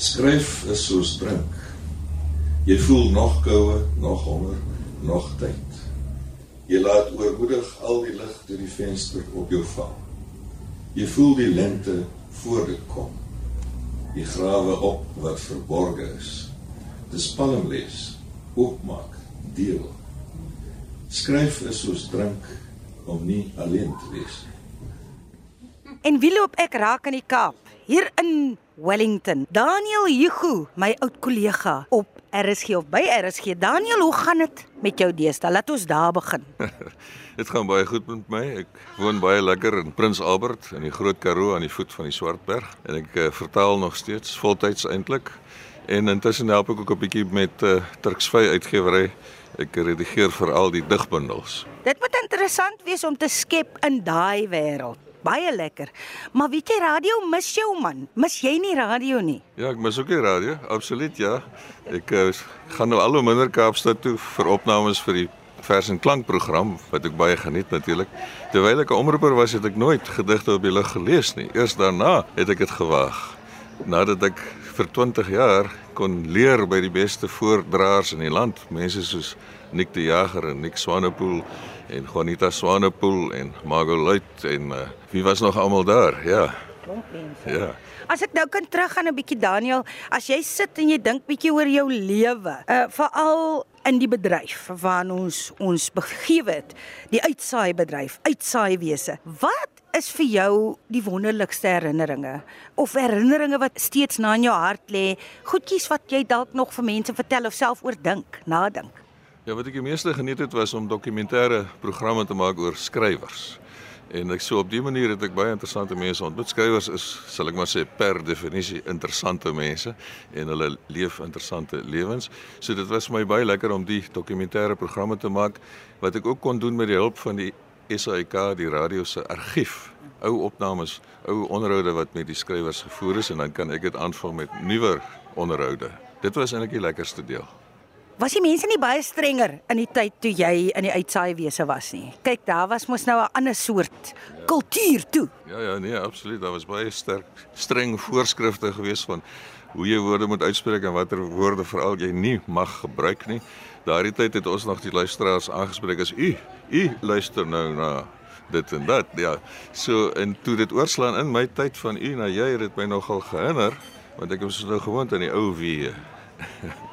Skryf is soos drink. Jy voel nog koue, nog honger, nog tyd. Jy laat oormoedig al die lig deur die venster op jou val. Jy voel die lente voor dit kom. Die grawe op wat verborge is. Dis palmles, oopmaak, deel. Skryf is soos drink om nie alleen te wees nie. En wie loop ek raak in die Kaap? Hier in Wellington. Daniel Hugo, my oud kollega op RSG of by RSG. Daniel, hoe gaan dit met jou deesdae? Laat ons daar begin. Dit gaan baie goed met my. Ek woon baie lekker in Prins Albert in die Groot Karoo aan die voet van die Swartberg en ek uh, vertaal nog steeds voltyds eintlik. En intussen help ek ook 'n bietjie met uh, Turksvy uitgewery. Ek redigeer vir al die digbundels. Dit moet interessant wees om te skep in daai wêreld. Baie lekker. Maar weet jy radio mis jou man? Mis jy nie radio nie? Ja, ek mis ook die radio. Absoluut ja. Ek uh, gaan nou al hoe minder Kaapstad toe vir opnames vir die vers en klank program wat ek baie geniet natuurlik. Terwyl ek 'n omroeper was, het ek nooit gedigte op die lug gelees nie. Eers daarna het ek dit gewaag. Nadat ek vir 20 jaar kon leer by die beste voordraers in die land, mense soos Nick die Jager en Nick Swanepoel en Juanita Swanepoel en Margot Luit en uh, wie was nog almal daar? Ja. Ja. As ek nou kan teruggaan 'n bietjie Daniel, as jy sit en jy dink bietjie oor jou lewe, uh veral in die bedryf waarna ons ons begewe het, die uitsaai bedryf, uitsaai wese. Wat is vir jou die wonderlikste herinneringe of herinneringe wat steeds na in jou hart lê? Goedjies wat jy dalk nog vir mense vertel of self oor dink, nadink. Ja, wat ek die meeste geniet het was om dokumentêre programme te maak oor skrywers. En ek so op die manier het ek baie interessante mense ontmoet. Skrywers is, sal ek maar sê, per definisie interessante mense en hulle leef interessante lewens. So dit was vir my baie lekker om die dokumentêre programme te maak wat ek ook kon doen met die hulp van die SAK, die radio se argief. Ou opnames, ou onderhoude wat met die skrywers gevoer is en dan kan ek dit aanvul met nuwer onderhoude. Dit was eintlik die lekkerste deel. Was die mense nie baie strenger in die tyd toe jy in die uitsaai wese was nie? Kyk, daar was mos nou 'n ander soort ja. kultuur toe. Ja ja, nee, absoluut. Daar was baie sterk streng voorskrifte gewees van hoe jy woorde moet uitspreek en watter woorde veral jy nie mag gebruik nie. Daardie tyd het ons nog die luisteraars aangespreek as u. U luister nou na dit en dat. Ja. So en toe dit oorslaan in my tyd van u na jy het dit my nogal gehinder want ek was nou gewoond aan die ou wie.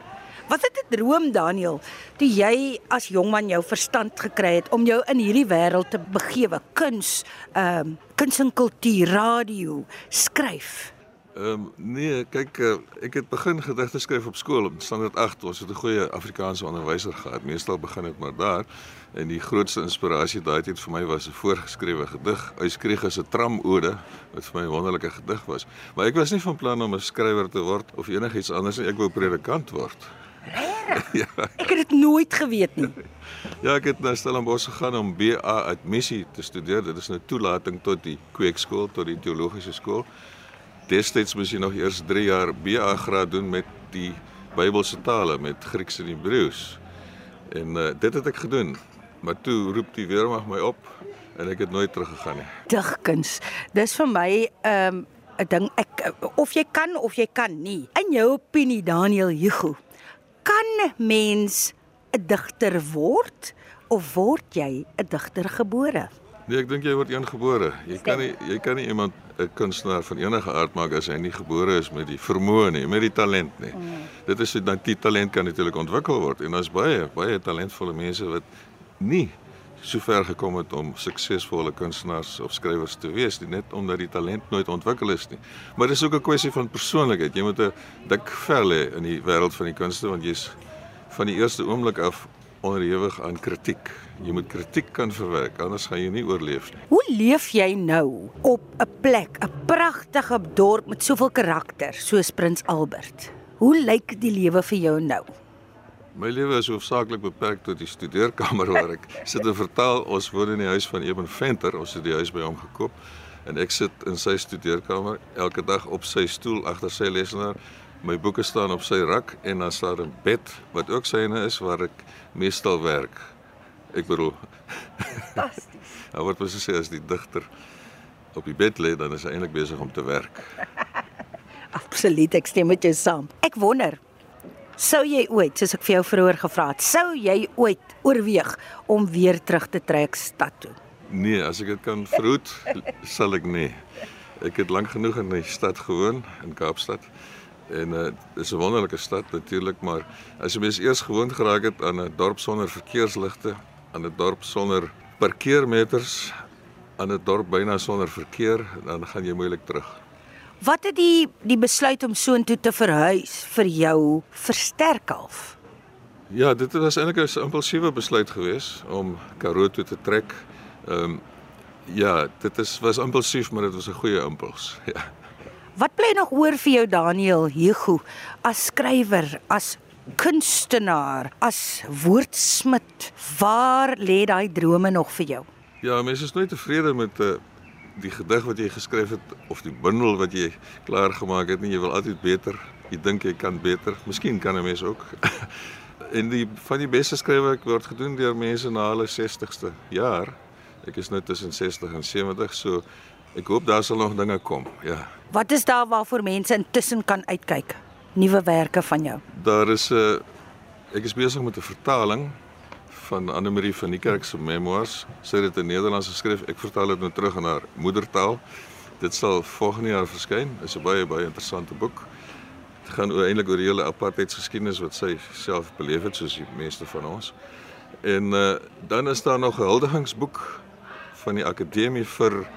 Was dit 'n droom Daniel toe jy as jong man jou verstand gekry het om jou in hierdie wêreld te begewe, kuns, ehm um, kuns en kultuur, radio, skryf? Ehm um, nee, kyk uh, ek het begin gedigte skryf op skool op standaard 8. Ons het 'n goeie Afrikaanse onderwyser gehad. Meestal begin dit maar daar. En die grootste inspirasie daai tyd vir my was 'n voorgeskrewe gedig, Uitskriege se tramode, wat vir my 'n wonderlike gedig was. Maar ek was nie van plan om 'n skrywer te word of enigiets anders nie. Ek wou predikant word. ja. Ek het dit nooit geweet nie. ja, ek het na Stellenbosch gegaan om BA admissie te studeer. Dit is 'n nou toelating tot die kweekskool, tot die teologiese skool. Destyds moes jy nog eers 3 jaar BA graad doen met die Bybelse tale, met Grieks en Hebreëus. En uh, dit het ek gedoen. Maar toe roep die weermag my op en ek het nooit teruggegaan nie. Digkuns. Dis vir my ehm um, 'n ding ek of jy kan of jy kan nie. In jou opinie Daniel Hugo, kan mens 'n digter word of word jy 'n digter gebore? Nee, ek dink jy word ingebore. Jy kan nie jy kan nie iemand 'n kunstenaar van enige aard maak as hy nie gebore is met die vermoë nie, met die talent nie. Mm. Dit is dat die talent kan natuurlik ontwikkel word en daar's baie baie talentvolle mense wat nie so ver gekom het om suksesvolle kunstenaars of skrywers te wees nie net omdat die talent nooit ontwikkel is nie. Maar dis ook 'n kwessie van persoonlikheid. Jy moet 'n dik vel hê in die wêreld van die kunste want jy's van die eerste oomblik af onderhewig aan kritiek. Jy moet kritiek kan verwerk anders gaan jy nie oorleef nie. Hoe leef jy nou op 'n plek, 'n pragtige dorp met soveel karakter soos Prins Albert? Hoe lyk die lewe vir jou nou? My lewe is hoofsaaklik beperk tot die studeerkamer waar ek sit en vertaal. Ons woon in die huis van Eben Venter. Ons het die huis by hom gekoop en ek sit in sy studeerkamer elke dag op sy stoel agter sy lesenaar. My boeke staan op sy rak en dan staan 'n bed wat ook syne is waar ek meestal werk. Ek bedoel fantasties. Hy word presies sê as die digter op die bed lê dan is hy eintlik besig om te werk. Absoluut, ek stem met jou saam. Ek wonder Sou jy ooit, soos ek vir jou vroeër gevra het, sou jy ooit oorweeg om weer terug te trek stad toe? Nee, as ek dit kan verhoed, sal ek nie. Ek het lank genoeg in die stad gewoon in Kaapstad. En uh, dit is 'n wonderlike stad natuurlik, maar as jy mens eers gewoond geraak het aan 'n dorp sonder verkeersligte, aan 'n dorp sonder parkeermeters, aan 'n dorp byna sonder verkeer, dan gaan jy moeilik terug. Wat het die die besluit om soontoe te verhuis vir jou versterk half? Ja, dit was eintlik 'n impulsiewe besluit geweest om Karoo toe te trek. Ehm um, ja, dit is was impulsief, maar dit was 'n goeie impuls. Ja. Wat bly nog oor vir jou Daniel Hugo as skrywer, as kunstenaar, as woordsmid? Waar lê daai drome nog vir jou? Ja, mense is nooit tevrede met 'n uh, eh, die gedig wat jy geskryf het of die bundel wat jy klaar gemaak het nie, jy wil altyd beter. Jy dink jy kan beter. Miskien kan 'n mens ook. en die van die beste skrywe word gedoen deur mense na hulle 60ste jaar. Ek is nou tussen 60 en 70, so ek hoop daar sal nog dinge kom. Ja. Wat is daar waarvoor mense intussen kan uitkyk? Nuwe werke van jou. Daar is 'n uh, ek is besig met 'n vertaling van Anne Marie van die Kerk se memoirs. Sy het dit in Nederlands geskryf. Ek vertaal dit nou terug in haar moedertaal. Dit sal volgende jaar verskyn. Dit is 'n baie baie interessante boek. Dit gaan eintlik oor die hele apartheidsgeskiedenis wat sy self beleef het soos die meeste van ons. En uh, dan is daar nog 'n huldigingsboek van die Akademie vir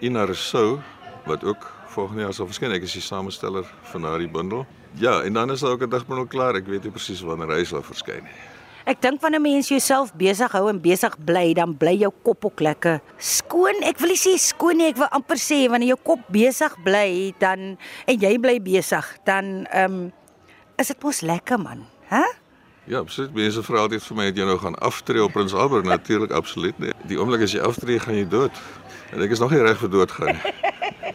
Ina Rousseau wat ook volgende jaar sal verskyn. Ek is die samesteller van daardie bundel. Ja, en dan is daar ook 'n digbundel klaar. Ek weet nie presies wanneer hy sal verskyn nie. Ek dink wanneer mens jouself besig hou en besig bly, dan bly jou kop ook lekker skoon. Ek wil nie sê skoon nie, ek wil amper sê wanneer jou kop besig bly, dan en jy bly besig, dan ehm um, is dit mos lekker man, hè? Ja, absoluut. Mense vra altyd vir my het jy nou gaan aftree op Prins Albert? Natuurlik absoluut nie. Die oomblik as jy aftree, gaan jy dood. En ek is nog nie reg vir dood gaan nie.